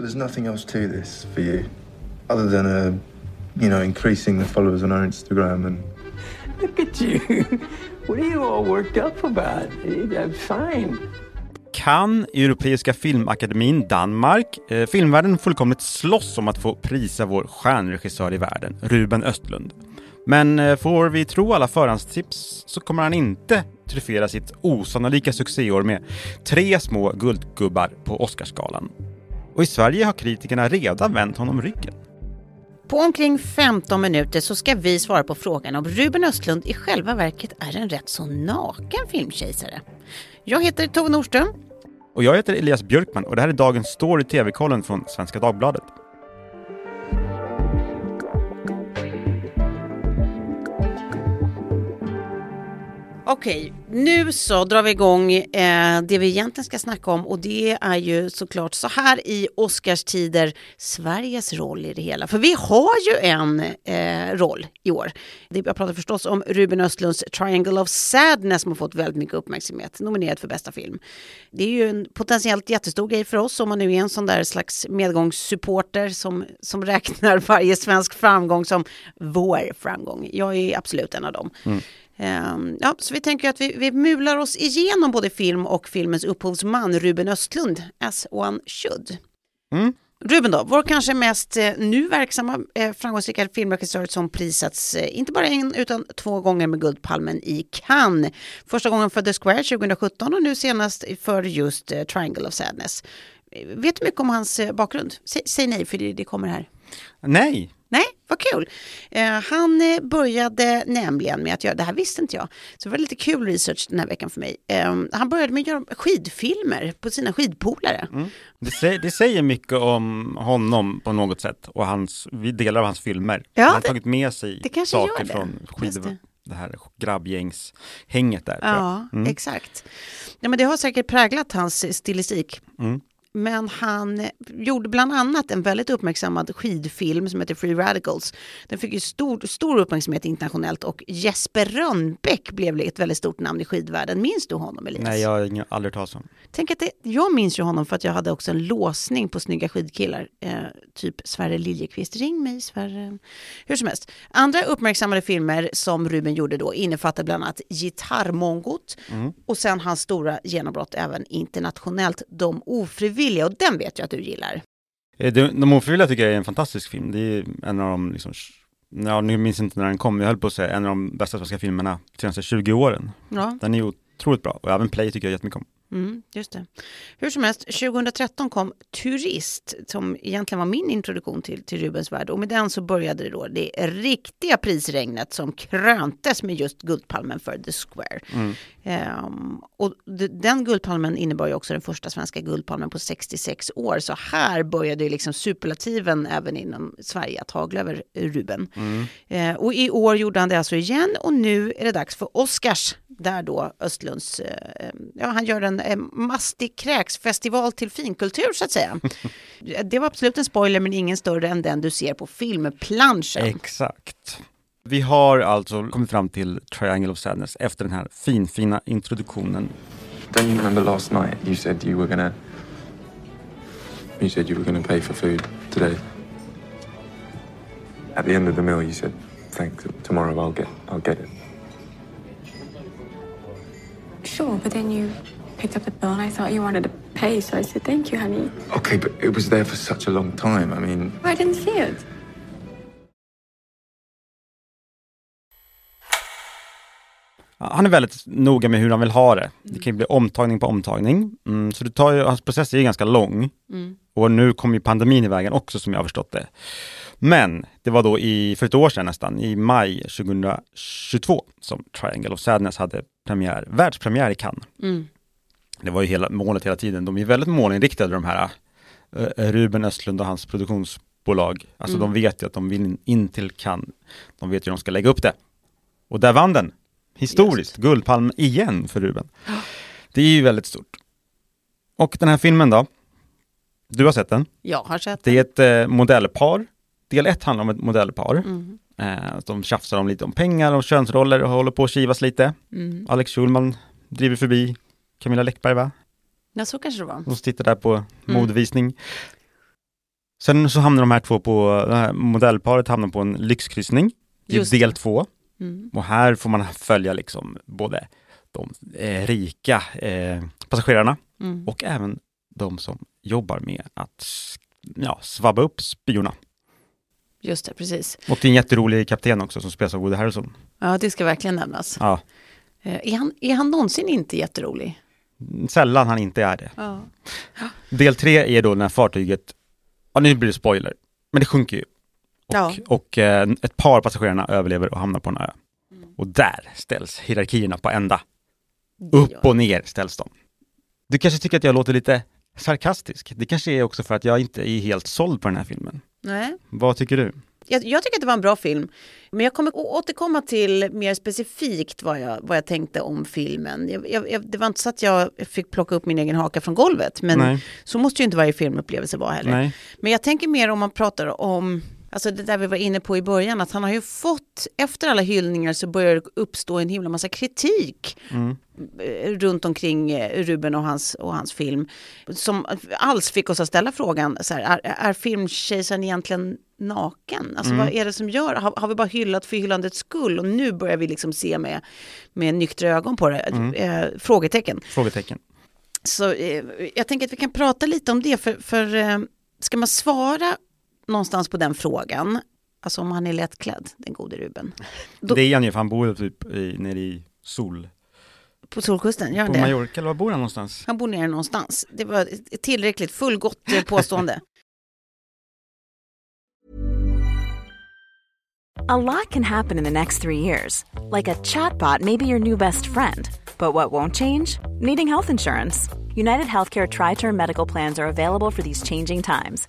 So there's nothing else to this for you, other than uh, you know, increasing the followers on our Instagram and. Look at you. What are you all worked up about? I'm fine. Kan Europeiska filmakademin Danmark, eh, filmvärlden fullkomligt slåss om att få prisa vår stjärnregissör i världen, Ruben Östlund. Men eh, får vi tro alla förhandstips så kommer han inte tryffera sitt osannolika succéår med tre små guldgubbar på Oscarsgalan. Och i Sverige har kritikerna redan vänt honom ryggen. På omkring 15 minuter så ska vi svara på frågan om Ruben Östlund i själva verket är en rätt så naken filmkejsare. Jag heter Tove Nordström. Och jag heter Elias Björkman och det här är dagens story TV-kollen från Svenska Dagbladet. Okej, nu så drar vi igång eh, det vi egentligen ska snacka om och det är ju såklart så här i Oscarstider Sveriges roll i det hela. För vi har ju en eh, roll i år. Jag pratar förstås om Ruben Östlunds Triangle of Sadness som har fått väldigt mycket uppmärksamhet, nominerad för bästa film. Det är ju en potentiellt jättestor grej för oss om man nu är en sån där slags medgångssupporter som, som räknar varje svensk framgång som vår framgång. Jag är absolut en av dem. Mm. Ehm, ja, så vi tänker att vi, vi mular oss igenom både film och filmens upphovsman Ruben Östlund, as one should. Mm. Ruben då, vår kanske mest eh, nu verksamma eh, framgångsrika filmregissör som prisats eh, inte bara en utan två gånger med Guldpalmen i Cannes. Första gången för The Square 2017 och nu senast för just Triangle of Sadness. Vet du mycket om hans bakgrund? Säg, säg nej för det, det kommer här. Nej, Nej, vad kul. Eh, han eh, började nämligen med att göra, det här visste inte jag, så det var lite kul research den här veckan för mig. Eh, han började med att göra skidfilmer på sina skidpolare. Mm. Det, säger, det, säger, mycket om honom på något sätt och hans, delar av hans filmer. Ja, han har det, tagit med sig saker från skid, det här grabbgängshänget där. Ja, mm. exakt. Ja, men det har säkert präglat hans stilistik. Mm. Men han gjorde bland annat en väldigt uppmärksammad skidfilm som heter Free Radicals. Den fick ju stor, stor uppmärksamhet internationellt och Jesper Rönnbäck blev ett väldigt stort namn i skidvärlden. Minns du honom Elias? Nej, jag har aldrig talat om. Tänk att det, jag minns ju honom för att jag hade också en låsning på snygga skidkillar. Eh, typ Sverre Liljekvist, ring mig Sverre. Hur som helst. Andra uppmärksammade filmer som Ruben gjorde då innefattar bland annat Gitarrmongot mm. och sen hans stora genombrott även internationellt, De ofrivilliga ofrivilliga och den vet jag att du gillar. Eh, de, ofrivilliga tycker jag är en fantastisk film. Det är en av de, liksom, ja, nu minns inte när den kom, jag höll på att säga en av de bästa svenska filmerna de senaste 20 åren. Ja. Den är otroligt bra och även Play tycker jag jättemycket om. Mm, just det. Hur som helst, 2013 kom Turist som egentligen var min introduktion till, till Rubens värld och med den så började det då det riktiga prisregnet som kröntes med just Guldpalmen för The Square. Mm. Um, och den Guldpalmen innebar ju också den första svenska Guldpalmen på 66 år så här började ju liksom superlativen även inom Sverige att hagla över Ruben. Mm. Uh, och i år gjorde han det alltså igen och nu är det dags för Oscars där då Östlunds, uh, ja han gör en en mastig kräksfestival till finkultur så att säga. det var absolut en spoiler men ingen större än den du ser på filmplanschen. Exakt. Vi har alltså kommit fram till Triangle of Sadness efter den här finfina introduktionen. Don't you remember last night you said you were gonna you said you were gonna pay for food today? At the end of the meal you said thanks tomorrow I'll get I'll get it. Sure, but then you picked up the bill and I thought you wanted to pay, so I said, thank you, honey. Okay, but it was there for such a long time. I mean... I didn't see it. Han är väldigt noga med hur han vill ha det. Det kan ju bli omtagning på omtagning. Mm, så det tar ju, hans process är ju ganska lång. Mm. Och nu kommer ju pandemin i vägen också som jag har förstått det. Men det var då i, för ett år sedan nästan, i maj 2022 som Triangle of Sadness hade premiär, världspremiär i Cannes. Mm det var ju hela målet hela tiden. De är väldigt målinriktade de här uh, Ruben Östlund och hans produktionsbolag. Alltså mm. de vet ju att de vill in till Cannes. De vet ju hur de ska lägga upp det. Och där vann den. Historiskt. Just. Guldpalm igen för Ruben. Det är ju väldigt stort. Och den här filmen då? Du har sett den? Jag har sett den. Det är ett eh, modellpar. Del ett handlar om ett modellpar. Mm. Eh, de tjafsar om lite om pengar och könsroller och håller på att kivas lite. Mm. Alex Schulman driver förbi Camilla Läckberg va? Ja, så kanske det var. Hon sitter där på mm. modevisning. Sen så hamnar de här två på, det här modellparet hamnar på en lyxkryssning i del två. Mm. Och här får man följa liksom både de eh, rika eh, passagerarna Mm. och även de som jobbar med att ja, svabba upp spyorna. Just det, precis. Och det är en jätterolig kapten också som spelas av Woody Harrelson. Ja, det ska verkligen nämnas. Ja, Eh, Är han, är han någonsin inte jätterolig? sällan han inte är det. Ja. Del tre är då när fartyget, ja nu blir det spoiler, men det sjunker ju. Och, Ja. och eh, ett par passagerarna överlever och hamnar på en ö. Och där ställs hierarkierna på ända. Upp och ner ställs de. Du kanske tycker att jag låter lite sarkastisk. Det kanske är också för att jag inte är helt såld på den här filmen. Nej. Vad tycker du? Jag, jag tycker att det var en bra film. Men jag kommer återkomma till mer specifikt vad jag, vad jag tänkte om filmen. Jag, jag, det var inte så att jag fick plocka upp min egen haka från golvet. Men Nej. så måste ju inte varje filmupplevelse vara heller. Nej. Men jag tänker mer om man pratar om Alltså det där vi var inne på i början, att han har ju fått, efter alla hyllningar så börjar det uppstå en himla massa kritik Mm. eh, runt omkring eh, Ruben och hans, och hans film. Som alls fick oss att ställa frågan, så här, är, är filmkejsaren egentligen naken? Alltså Mm. vad är det som gör, har, har vi bara hyllat för hyllandets skull och nu börjar vi liksom se med, med nyktra ögon på det? Mm. Eh, frågetecken. Frågetecken. Så eh, jag tänker att vi kan prata lite om det, för, för eh, ska man svara någonstans på den frågan, alltså om han är lättklädd, den gode Ruben, Då- Det är han ju, för han bor typ i, nere i Sol. på Solkusten, gör han På det? Mallorca, eller var bor han någonstans? Han bor nere någonstans. Det var ett tillräckligt fullgott eh, påstående. A lot can happen in the next three years. Like a chatbot may be your new best friend. But what won't change? Needing health insurance. United Healthcare Tri Term Medical Plans are available for these changing times.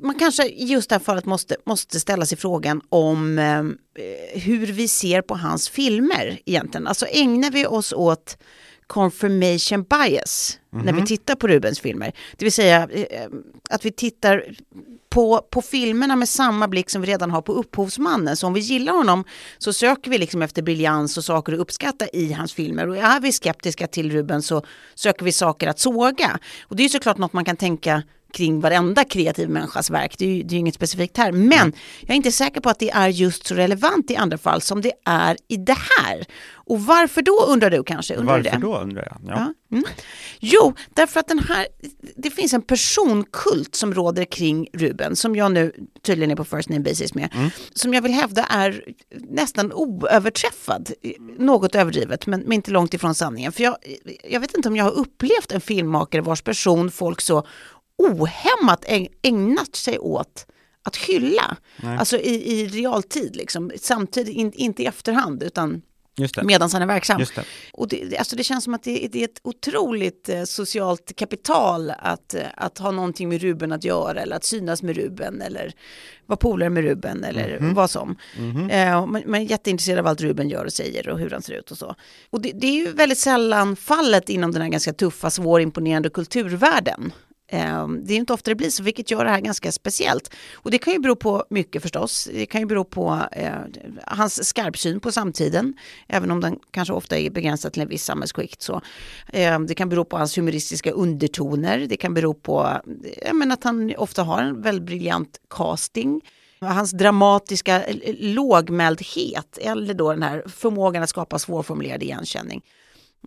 Man kanske just här fallet måste, måste ställa sig frågan om eh, hur vi ser på hans filmer egentligen. Alltså ägnar vi oss åt confirmation bias när vi tittar på Rubens filmer. Det vill säga eh, att vi tittar på, på filmerna med samma blick som vi redan har på upphovsmannen. Så om vi gillar honom så söker vi liksom efter briljans och saker att uppskatta i hans filmer. Och är vi skeptiska till Ruben så söker vi saker att såga. Och det är såklart något man kan tänka kring varenda kreativ människas verk. Det är ju, det är inget specifikt här. Men jag är inte säker på att det är just så relevant i andra fall som det är i det här. Och varför då undrar du kanske? Undrar Varför då undrar jag? Ja. Ja. Mm. Jo, därför att den här, det finns en personkult som råder kring Ruben, som jag nu tydligen är på first name basis med, som jag vill hävda är nästan oöverträffad, något överdrivet, men, men inte långt ifrån sanningen. För jag, jag vet inte om jag har upplevt en filmmakare vars person folk så ohämmat äg- ägnat sig åt att hylla. Alltså i, i realtid, liksom. samtidigt, in, inte i efterhand, utan medan han är verksam. Det. Och det, alltså det känns som att det, det är ett otroligt eh, socialt kapital att, eh, att ha någonting med Ruben att göra eller att synas med Ruben eller vara polare med Ruben eller Mhm. vad som. Eh, man, man är jätteintresserad av allt Ruben gör och säger och hur han ser ut och så. Och det, det är ju väldigt sällan fallet inom den här ganska tuffa, svårimponerande kulturvärlden. Ehm, det är inte ofta det blir så, vilket gör det här ganska speciellt. Och det kan ju bero på mycket förstås. Det kan ju bero på eh, hans skarpsyn på samtiden, även om den kanske ofta är begränsad till en viss samhällsskikt. Så. Eh, det kan bero på hans humoristiska undertoner. Det kan bero på eh, men att han ofta har en väldigt briljant casting. Hans dramatiska eh, eh, lågmäldhet, eller då den här förmågan att skapa svårformulerad igenkänning.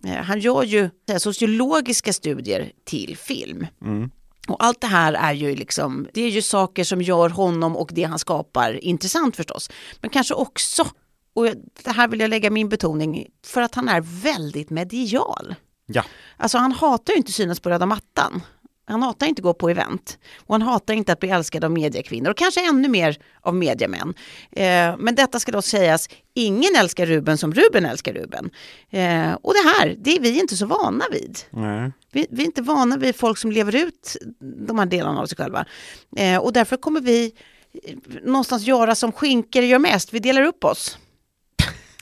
Eh, Han gör ju eh, sociologiska studier till film. Och allt det här är ju liksom, det är ju saker som gör honom och det han skapar intressant förstås. Men kanske också, och det här vill jag lägga min betoning, för att han är väldigt medial. Ja. Alltså han hatar ju inte synas på röda mattan. Han hatar inte gå på event. Och han hatar inte att bli älskad av mediekvinnor och kanske ännu mer av mediemän. Eh, men detta ska då sägas, ingen älskar Ruben som Ruben älskar Ruben. Eh, och det här, det är vi inte så vana vid. Nej. Vi, vi är inte vana vid folk som lever ut de här delarna av sig själva. Eh, och därför kommer vi eh, någonstans göra som skinker gör mest. Vi delar upp oss.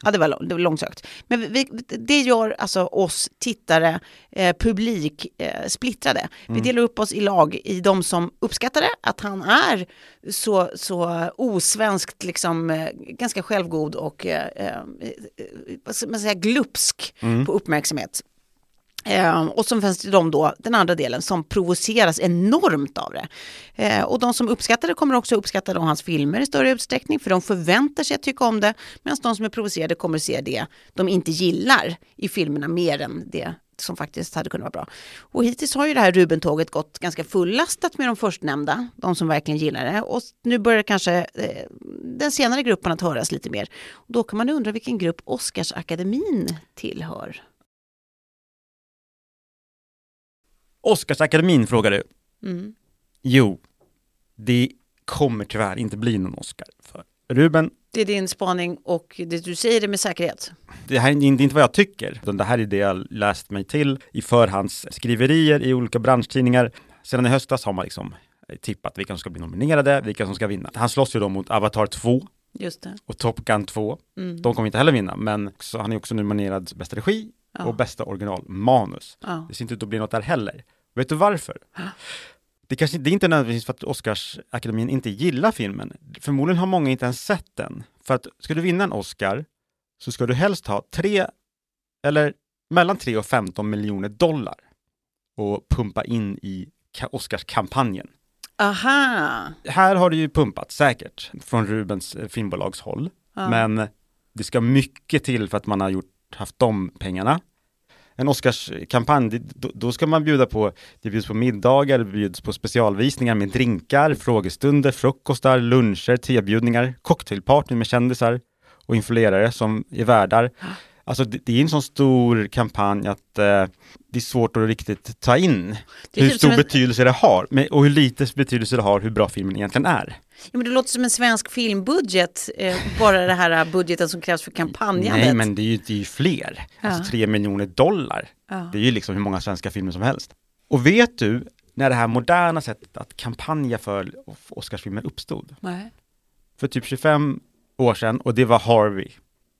Ja, det var, det var långsökt. Men vi, vi- det gör alltså oss tittare, eh, publik, eh, splittrade. Vi delar upp oss i lag i de som uppskattar det, att han är så, så osvenskt, liksom, eh, ganska självgod och eh, eh, vad ska man säga, glupsk på uppmärksamhet. Eh, och så finns det de då, den andra delen, som provoceras enormt av det. Eh, och de som uppskattar det kommer också uppskatta då hans filmer i större utsträckning, för de förväntar sig att tycka om det, medan de som är provocerade kommer att se det de inte gillar i filmerna mer än det som faktiskt hade kunnat vara bra. Och hittills har ju det här Rubentåget gått ganska fullastat med de förstnämnda, de som verkligen gillar det. Och nu börjar kanske eh, den senare gruppen att höras lite mer. Och då kan man undra vilken grupp Oscarsakademin tillhör. Oscarsakademin frågar du. Mm. Jo, det kommer tyvärr inte bli någon Oscar för Ruben. Det är din spaning och det du säger det med säkerhet. Det här är inte vad jag tycker, utan det här är det jag läst mig till i förhandsskriverier i olika branschtidningar. Sedan i höstas har man liksom tippat vilka som ska bli nominerade, vilka som ska vinna. Han slåss ju då mot Avatar 2 Just det. och Top Gun 2. Mm. De kommer inte heller vinna, men så han är också nominerad bästa regi Ja. och bästa originalmanus. Ja. Det ser inte ut att bli något där heller. Vet du varför? Det, kanske, det är inte nödvändigtvis för att Oscarsakademin inte gillar filmen. Förmodligen har många inte ens sett den. För att ska du vinna en Oscar så ska du helst ha tre, eller mellan 3 och 15 miljoner dollar och pumpa in i ka- Oscarskampanjen. Aha! Här har det ju pumpat säkert från Rubens eh, filmbolags håll. Ja. Men det ska mycket till för att man har gjort, haft de pengarna. En Oscarskampanj, då, då ska man bjuda på, det bjuds på middagar, det bjuds på specialvisningar med drinkar, frågestunder, frukostar, luncher, tebjudningar, cocktailparty med kändisar och influerare som är värdar. Ah. Alltså det, det är en sån stor kampanj att eh, det är svårt att riktigt ta in hur typ stor en- betydelse det har men, och hur lite betydelse det har hur bra filmen egentligen är. Ja, men det låter som en svensk filmbudget, eh, bara det här budgeten som krävs för kampanjandet. Nej, men det är ju, det är ju fler. Ja. Alltså tre miljoner dollar. Ja. Det är ju liksom hur många svenska filmer som helst. Och vet du när det här moderna sättet att kampanja för Oscarsfilmer uppstod? Nej. För typ 25 år sedan och det var Harvey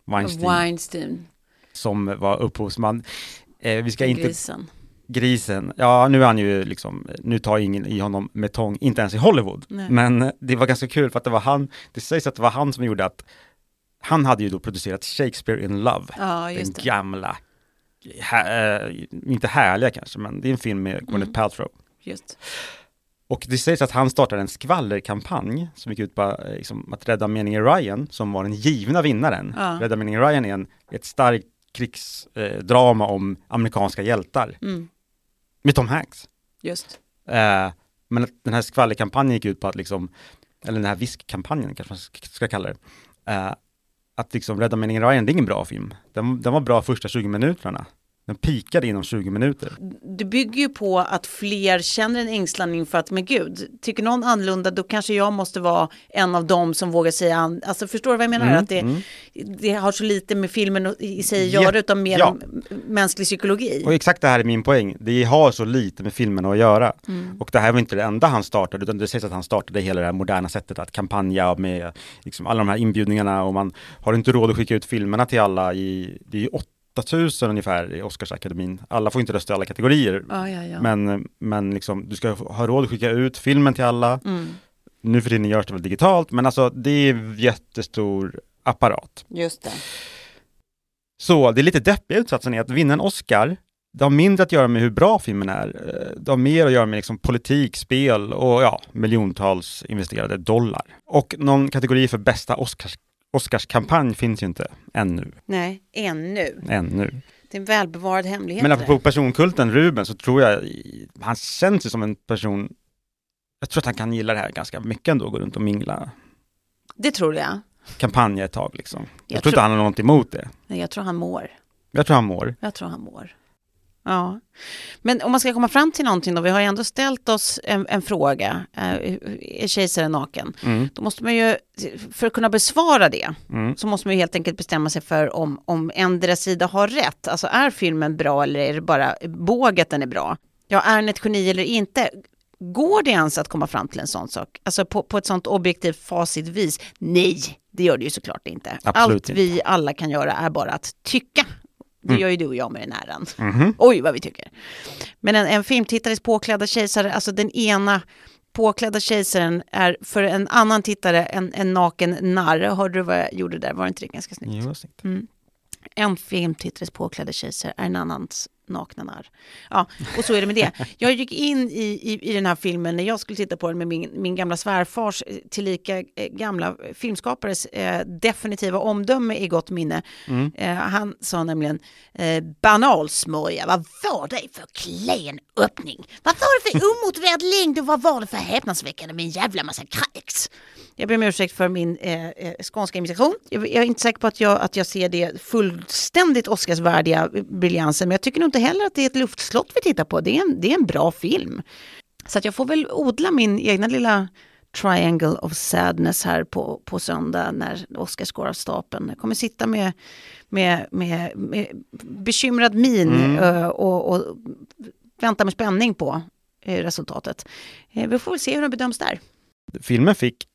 Weinstein Weinstein, som var upphovsman. Eh, vi ska inte... grisen. Grisen, ja nu är han ju liksom, nu tar ingen i honom med tång, inte ens i Hollywood. Nej. Men det var ganska kul för att det var han, det sägs att det var han som gjorde att, han hade ju då producerat Shakespeare in Love, Ja, den just det. gamla, hä, äh, inte härliga kanske, men det är en film med Gwyneth Mm. Paltrow. Just. Och det sägs att han startade en skvallerkampanj som gick ut på eh, liksom, att rädda meningen Ryan, som var den givna vinnaren. Ja. Rädda meningen Ryan är en, ett starkt krigsdrama drama om amerikanska hjältar Mm. med Tom Hanks. Just. Eh, men den här skvallerkampanjen gick ut på att liksom, eller den här viskkampanjen kanske man ska- ska kalla det, eh, att liksom Rädda meningen Ryan, det är ingen bra film. Den, den var bra första 20 minuterna. Den pikade inom 20 minuter. Det bygger ju på att fler känner en ängslan inför att, men gud, tycker någon annorlunda, då kanske jag måste vara en av dem som vågar säga, an- alltså förstår du vad jag menar? Mm, att det, mm. det har så lite med filmen i sig att Ja, göra, utan mer ja. mänsklig psykologi. Och exakt det här är min poäng. Det har så lite med filmen att göra. Mm. Och det här var inte det enda han startade, utan det sägs att han startade hela det här moderna sättet att kampanja med liksom alla de här inbjudningarna och man har inte råd att skicka ut filmerna till alla i, det är 8000 ungefär i Oscarsakademin. Alla får inte rösta i alla kategorier. Ja, ja, ja. Men, men liksom, du ska ha råd att skicka ut filmen till alla. Mm. Nu för tiden görs det väl digitalt, men alltså det är jättestor apparat. Just det. Så det är lite deppiga utsatsen är att vinna en Oscar, det har mindre att göra med hur bra filmen är. Det har mer att göra med liksom politik, spel och ja, miljontals investerade dollar. Och någon kategori för bästa Oscars, Oscarskampanj finns ju inte ännu. Nej, ännu. Ännu. Det är en välbevarad hemlighet. Men apropå personkulten Ruben så tror jag, han känns ju som en person, jag tror att han kan gilla det här ganska mycket ändå, gå runt och mingla, Det tror jag. kampanja ett tag liksom. Jag, Jag tror inte han har något emot det. Nej, jag tror han mår. Jag tror han mår. Jag tror han mår. Ja, men om man ska komma fram till någonting då, vi har ju ändå ställt oss en, en fråga, eh, är kejsaren naken? Mm. Då måste man ju, för att kunna besvara det, Mm. så måste man ju helt enkelt bestämma sig för om, om ändra sida har rätt. Alltså är filmen bra eller är det bara båget den är bra? Ja, är den ett geni eller inte? Går det ens att komma fram till en sån sak? Alltså på, på ett sånt objektivt facitvis? Nej, Det gör det ju såklart inte. Absolut Allt inte. vi alla kan göra är bara att tycka. Det Mm. gör ju du och jag med den äran. Mhm. Oj, vad vi tycker. Men en, en filmtittares påklädda kejsare, alltså den ena påklädda kejsaren är för en annan tittare en, en naken narr. Hörde du vad jag gjorde där? Var det inte det ganska snyggt? Jo, snyggt. En filmtittares påklädda kejsare är en annans nakna narr. Ja, och så är det med det. Jag gick in i, i, i den här filmen när jag skulle titta på den med min, min gamla svärfars eh, tillika eh, gamla filmskapares eh, definitiva omdöme i gott minne. Eh, han sa nämligen eh, banalsmörja, vad var det för klen öppning? Vad var det för omotiverad längd och vad var det för häpnadsväckande med en jävla massa kräks? Jag ber om ursäkt för min eh, eh, skånska imitation. Jag, jag är inte säker på att jag, att jag ser det fullständigt Oscarsvärdiga briljansen, men jag tycker nog inte heller att det är ett luftslott vi tittar på. Det är en, det är en bra film. Så jag får väl odla min egna lilla triangle of sadness här på, på söndag när Oscars går av stapeln. Jag kommer sitta med, med, med, med bekymrad min eh, och, och vänta med spänning på eh, resultatet. Vi får väl se hur den bedöms där. Filmen fick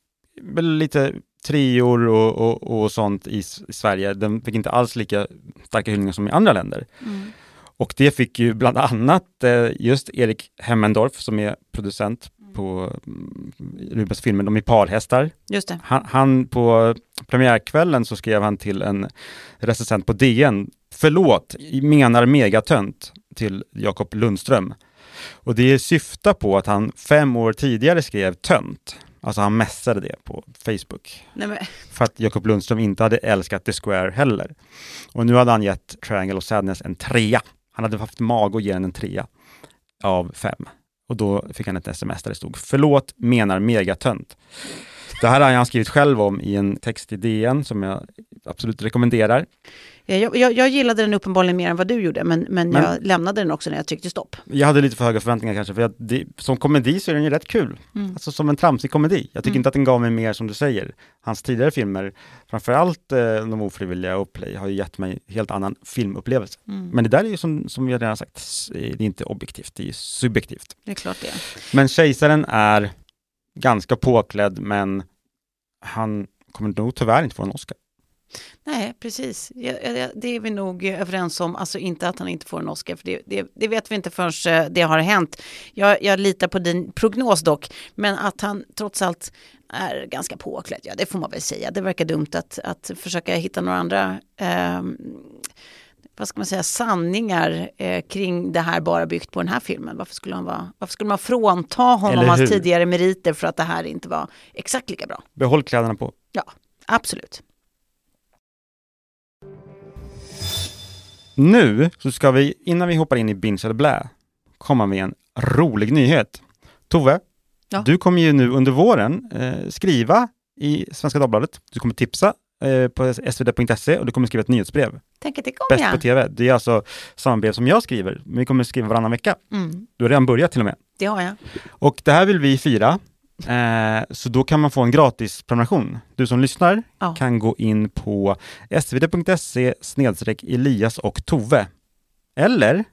lite treor och, och, och sånt i, i Sverige. Den fick inte alls lika starka hyllningar som i andra länder. Och det fick ju bland annat eh, just Erik Hemmendorf som är producent på mm, Rubens filmer, de är parhästar. Just det. Han, han på premiärkvällen så skrev han till en recensent på DN, förlåt, menar megatönt till Jakob Lundström. Och det syftar på att han fem år tidigare skrev tönt. Alltså han mässade det på Facebook. Nej, För att Jakob Lundström inte hade älskat The Square heller. Och nu hade han gett Triangle of Sadness en trea. Han hade haft mag att ge den en trea av fem. Och då fick han ett sms där det stod Förlåt, menar megatönt. Det här har han skrivit själv om i en text i DN som jag absolut rekommenderar. jag, jag, jag gillade den uppenbarligen mer än vad du gjorde, men, men, Men- jag lämnade den också när jag tryckte stopp. Jag hade lite för höga förväntningar kanske, för att det, som komedi så är den ju rätt kul. Alltså som en tramsig komedi. Jag tycker inte att den gav mig mer som du säger. Hans tidigare filmer, framförallt eh, De ofrivilliga och Play, har ju gett mig helt annan filmupplevelse. Men det där är ju som, som vi redan sagt, det är inte objektivt, det är subjektivt. Det är klart det. Men Kejsaren är ganska påklädd, men han kommer nog tyvärr inte få en Oscar. Nej, precis. Det är vi nog överens om. Alltså inte att han inte får en Oscar, för det, det, det vet vi inte förrän eh, det har hänt. Jag, jag litar på din prognos dock, men att han trots allt är ganska påklädd, ja det får man väl säga. Det verkar dumt att, att försöka hitta några andra eh, vad ska man säga, sanningar eh, kring det här bara byggt på den här filmen. Varför skulle, han vara, varför skulle man frånta honom hans tidigare meriter för att det här inte var exakt lika bra? Behåll kläderna på. Ja, absolut. Nu så ska vi, innan vi hoppar in i Binge eller Blä, komma med en rolig nyhet. Tove, Ja. du kommer ju nu under våren eh, skriva i Svenska Dagbladet. Du kommer tipsa eh, på svd.se och du kommer skriva ett nyhetsbrev. Tänk att det kommer Bäst jag. på TV. Det är alltså samma brev som jag skriver, men vi kommer skriva varannan vecka. Mm, Du har redan börjat till och med. det har jag. Och det här vill vi fira. Eh, så då kan man få en gratis prenumeration. Du som lyssnar Ja. kan gå in på svd.se snedstreck Elias och Tove. Eller,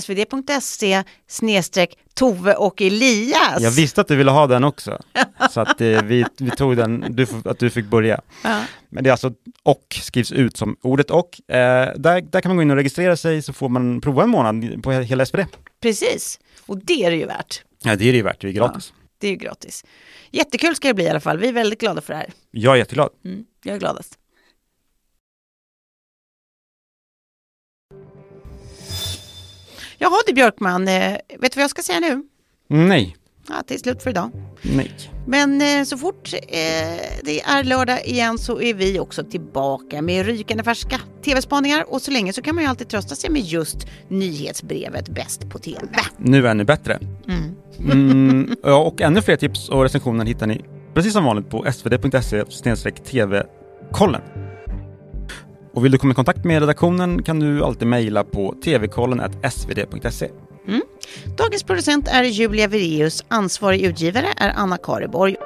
svd.se snedstreck Tove och Elias. jag visste att du ville ha den också. så att eh, vi, vi tog den, du, att du fick börja. Ja. Men det är alltså och skrivs ut som ordet och. Eh, där, där kan man gå in och registrera sig så får man prova en månad på hela SPD. Precis, och det är det ju värt. Ja, det är det ju värt, det är gratis. Det är ju gratis. Jättekul ska det bli i alla fall. Vi är väldigt glada för det här. Jag är jätteglad. Mm, jag är gladast. Jaha du Björkman, eh, vet du vad jag ska säga nu? Nej, Ja, det är slut för idag. nej. Men eh, så fort eh, det är lördag igen så är vi också tillbaka med rykande färska tv-spaningar och så länge så kan man ju alltid trösta sig med just nyhetsbrevet Bäst på TV. Nu ännu bättre. Mm, ja, och ännu fler tips och recensioner hittar ni precis som vanligt på svd.se tv-kollen. Och vill du komma i kontakt med redaktionen kan du alltid mejla på tvkollen svd.se. Mm. Dagens producent är Julia Vireus, ansvarig utgivare är Anna Kareborg.